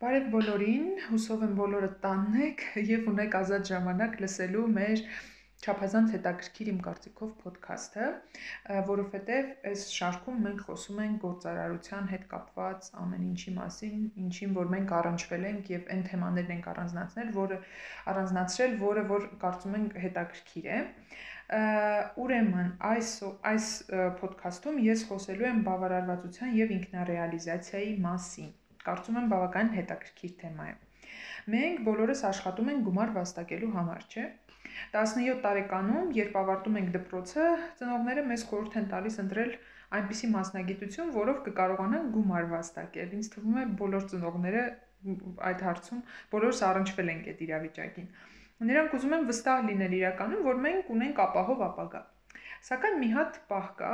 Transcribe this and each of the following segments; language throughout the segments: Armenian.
Բարև բոլորին, հուսով եմ բոլորը տանն եք եւ ունեք ազատ ժամանակ լսելու մեր Չափազանց հետաքրքիր իմ կարծիքով ոդքասթը, որովհետև այս շարքում մենք խոսում ենք գործարարության հետ կապված ամեն ինչի մասին, ինչին որ մենք առնչվել ենք եւ այն թեմաներն ենք առանձնացնել, որը առանձնացրել, որը որ կարծում ենք հետաքրքիր է։ Ուրեմն այս այս ոդքասթում ես խոսելու եմ բավարարվածության եւ ինքնարեալիզացիայի մասին կարծում եմ բավական հետաքրքիր թեմա է։ Մենք բոլորս աշխատում ենք գումար վաստակելու համար, չէ՞։ 17 տարեկանում, երբ ավարտում ենք դպրոցը, ծնողները մեզ խորհուրդ են տալիս ընտրել այնպիսի մասնագիտություն, որով կկարողանանք գումար վաստակել։ Ինձ թվում է բոլոր ծնողները այդ հարցում բոլորս առնչվել ենք այդ իրավիճակին։ Նրանք ուզում են վստահ լինել իրականում, որ մենք ունենք ապահով ապագա։ Սակայն մի հատ պահ կա,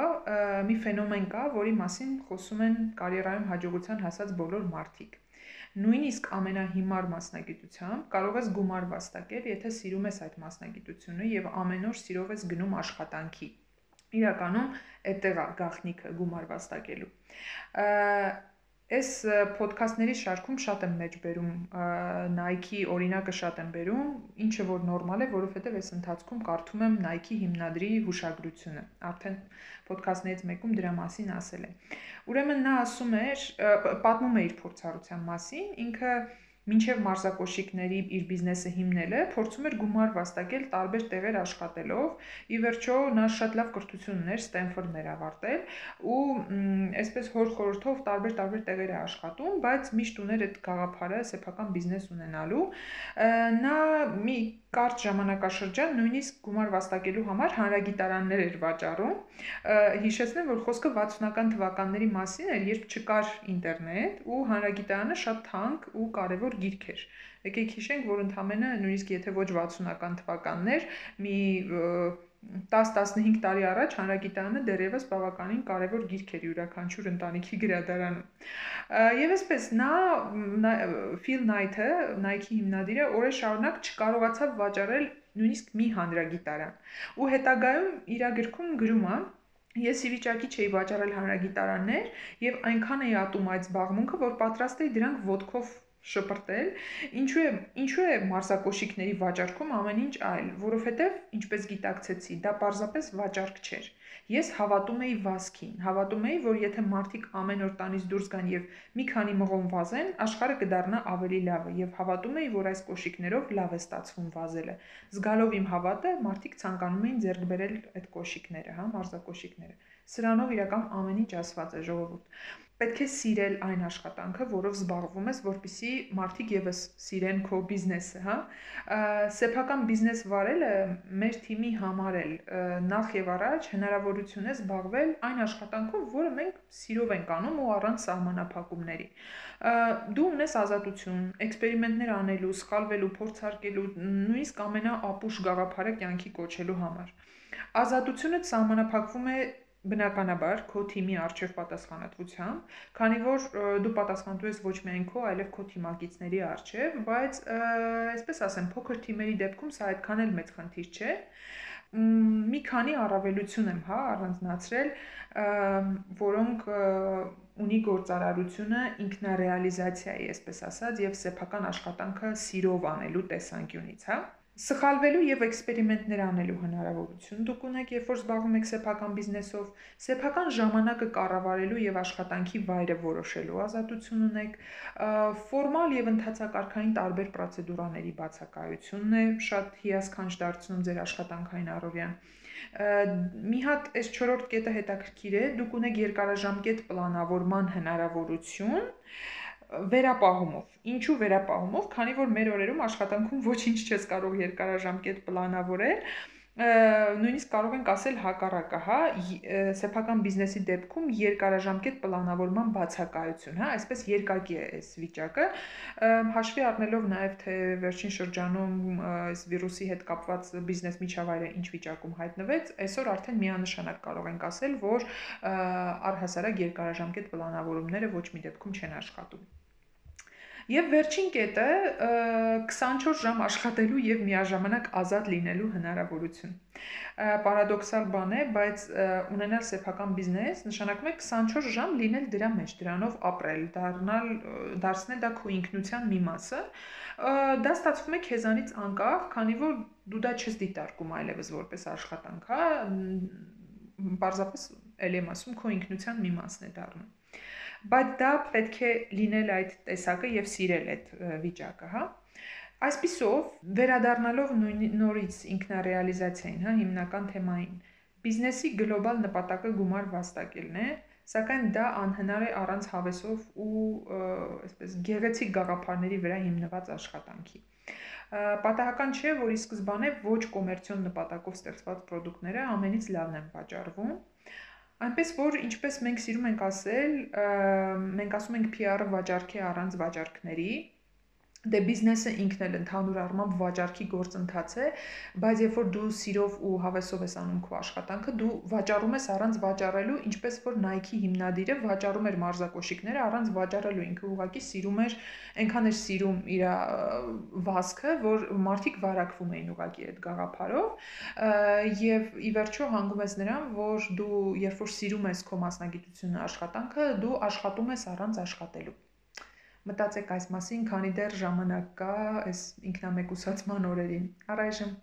մի ֆենոմեն կա, որի մասին խոսում են կարիերայում հաջողության հասած բոլոր մարդիկ։ Նույնիսկ ամենահիմար մասնագիտությամբ կարող ես գումար վաստակել, եթե սիրում ես այդ մասնագիտությունը եւ ամեն օր սիրով ես գնում աշխատանքի։ Իրականում այդտեղ է գաղտնիքը գումար վաստակելու։ Այս ոդքասթների շարքում շատ եմ մեջ բերում Nike-ի օրինակը շատ եմ բերում, ինչը որ նորմալ է, որովհետև այս ընթացքում կարդում եմ Nike հիմնադրի հուշագրությունը։ Արդեն ոդքասթներից մեկում դրա մասին ասել է։ Ուրեմն նա ասում էր, պատմում է իր փորձառության մասին, ինքը մինչև մարզակոշիկների իր բիզնեսը հիմնելը, փորձում էր գումար վաստակել տարբեր տեղեր աշխատելով։ Ի վերջո նա շատ լավ կրթություն ուներ, Ստենֆորդներ ավարտել ու այսպես հոր խորհրդով տարբեր-տարբեր տեղեր է աշխատում, բայց միշտ ուներ այդ գաղափարը սեփական բիզնես ունենալու։ Նա մի կարճ ժամանակաշրջան նույնիսկ գումար վաստակելու համար հանրագիտարաններ էր վաճառում։ Հիշեցնեմ, որ խոսքը 60-ական թվականների մասին էր, երբ չկար ինտերնետ ու հանրագիտարանը շատ թանկ ու կարևոր գիրք էր։ Եկեք հիշենք, որ ընդամենը նույնիսկ եթե ոչ 60-ական թվականներ, մի 10-15 տարի առաջ հանրագիտարանը դեռևս բավականին կարևոր գիրք էր յուրաքանչյուր ընտանիքի գրադարանում։ Եվ այսպես նա Phil Knight-ը, Nike-ի հիմնադիրը, օրեր շարունակ չկարողացավ վաճառել նույնիսկ մի հանրագիտարան։ Ու հետագայում իր գրքում գրում է Ես ի վիճակի չէի վաճառել հանրագիտարաններ եւ այնքան էի ատում այդ զբաղմունքը, որ պատրաստ էի դրանք ոդկով շպրտել։ Ինչու է ինչու է մարզակոշիկների վաճառքում ամեն ինչ այլ, որովհետև ինչպես գիտակցեցի, դա պարզապես վաճառք չէր։ Ես հավատում էի վազքին, հավատում էի, որ եթե մարդիկ ամեն օր տանից դուրս գան եւ մի քանի մղոն վազեն, աշխարհը կդառնա ավելի լավը եւ հավատում էի, որ այս կոշիկներով լավ է ստացվում վազելը։ Զգալով իմ հավատը, մարդիկ ցանկանում էին ձեռք բերել այդ կոշիկները, հա, մարզակոշիկները։ Սրանով իրական ամեն ինչ ասված է ժողովուրդ պետք է սիրել այն աշխատանքը, որով զբաղվում ես, որpիսի մարդիկ եւս սիրեն քո բիզնեսը, հա։ Սեփական բիզնես վարելը մեր թիմի համար էլ նախ եւ առաջ հնարավորություն է զբաղվել այն աշխատանքով, որը մենք սիրով ենք անում ու առանց սահմանափակումների։ Դու ունես ազատություն, էքսպերիմենտներ անելու, սխալվելու, փորձարկելու, նույնիսկ ամենաապուշ գաղափարը կյանքի կոչելու համար։ Ազատությունը սահմանափակվում է բնականաբար քո թիմի արժև պատասխանատվությամբ, քանի որ դու պատասխանատու ես ոչ միայն քո, այլև քո թիմակիցների արժև, բայց այսպես ասեմ, փոքր թիմերի դեպքում սա այդքան էլ մեծ խնդիր չէ մի քանի առավելություն եմ, հա, առանձնացրել, որոնք ունի գործարարությունը ինքնարեալիզացիայի, այսպես ասած, եւ սեփական աշխատանքը սիրով անելու տեսանկյունից, հա։ Սխալվելու եւ էքսպերիմենտներ անելու հնարավորություն դուք ունեք, երբ որ զբաղվում եք սեփական բիզնեսով, սեփական ժամանակը կառավարելու եւ աշխատանքի վայրը որոշելու ազատություն ունեք, ֆորմալ եւ ընթացակարգային տարբեր պրոցեդուրաների բացակայությունն է շատ հիասքանչ դարձնում ձեր աշխատանքային առօրյան մի հատ այս 4-րդ կետը հետաքրքիր է, դուք ունեք երկարաժամկետ պլանավորման հնարավորություն, վերապահումով։ Ինչու վերապահումով, քանի որ մեր օրերում աշխատանքում ոչինչ չես կարող երկարաժամկետ պլանավորել, նույնիսկ կարող ենք ասել հակառակը, հա, սեփական բիզնեսի դեպքում երկարաժամկետ պլանավորման բացակայություն, հա, այսպես երկակի է այս վիճակը, հաշվի առնելով նաև թե վերջին շրջանում այս վիրուսի հետ կապված բիզնես միջավայրը ինչ վիճակում հայտնվեց, այսօր արդեն միանշանակ կարող ենք ասել, որ առհասարակ երկարաժամկետ պլանավորումները ոչ մի դեպքում չեն աշխատում։ Եվ վերջին կետը 24 ժամ աշխատելու եւ միաժամանակ ազատ լինելու հնարավորություն։ Պարադոքսալ բան է, բայց ունենալ սեփական բիզնես նշանակում է 24 ժամ լինել դրա մեջ, դրանով ապրել, դառնալ դարձնել դա քո ինքնության մի մասը։ Դա ստացվում է քեզանից անկախ, քանի որ դու դա չես դիտարկում այլևս որպես աշխատանք, հա, պարզապես ել եմ ասում քո ինքնության մի մասն է դառնում բայց դա պետք է լինել այդ տեսակը եւ սիրել այդ վիճակը, հա։ Այսպիսով, վերադառնալով նորից ինքնարեալիզացիային, հա, հիմնական թեմային, բիզնեսի գլոբալ նպատակը գումար վաստակելն է, սակայն դա անհնար է առանց հավեսով ու այսպես գեղեցիկ գաղափարների վրա հիմնված աշխատանքի։ Պատահական չէ, որ ի սկզբանե ոչ կոմերցիոն նպատակով ստեղծված ապրանքները ամենից լավն են վաճառվում, Այնպես որ ինչպես մենք սիրում ենք ասել, մենք ասում ենք PR-ը վաճառքի առանց վաճառքների, դե բիզնեսը ինքն էլ ընդհանուր առմամբ վաճառքի գործընթաց է, բայց երբ որ դու սիրով ու հավեսով ես անում քո աշխատանքը, դու վաճառում ես առանց վաճառելու, ինչպես որ Nike հիմնադիրը վաճառում էր մարզակոշիկները առանց վաճառելու, ինքը ուղղակի սիրում էր, այնքան էր սիրում իր վասկը, որ մարդիկ վարակվում էին ուղղակի այդ գաղափարով, եւ ի վերջո հանգում ես նրան, որ դու երբ որ սիրում ես քո մասնագիտությունը, աշխատանքը, դու աշխատում ես առանց աշխատելու Մտածեք այս մասին, քանի դեռ ժամանակ կա այս ինքնամեկուսացման օրերին։ Առայժմ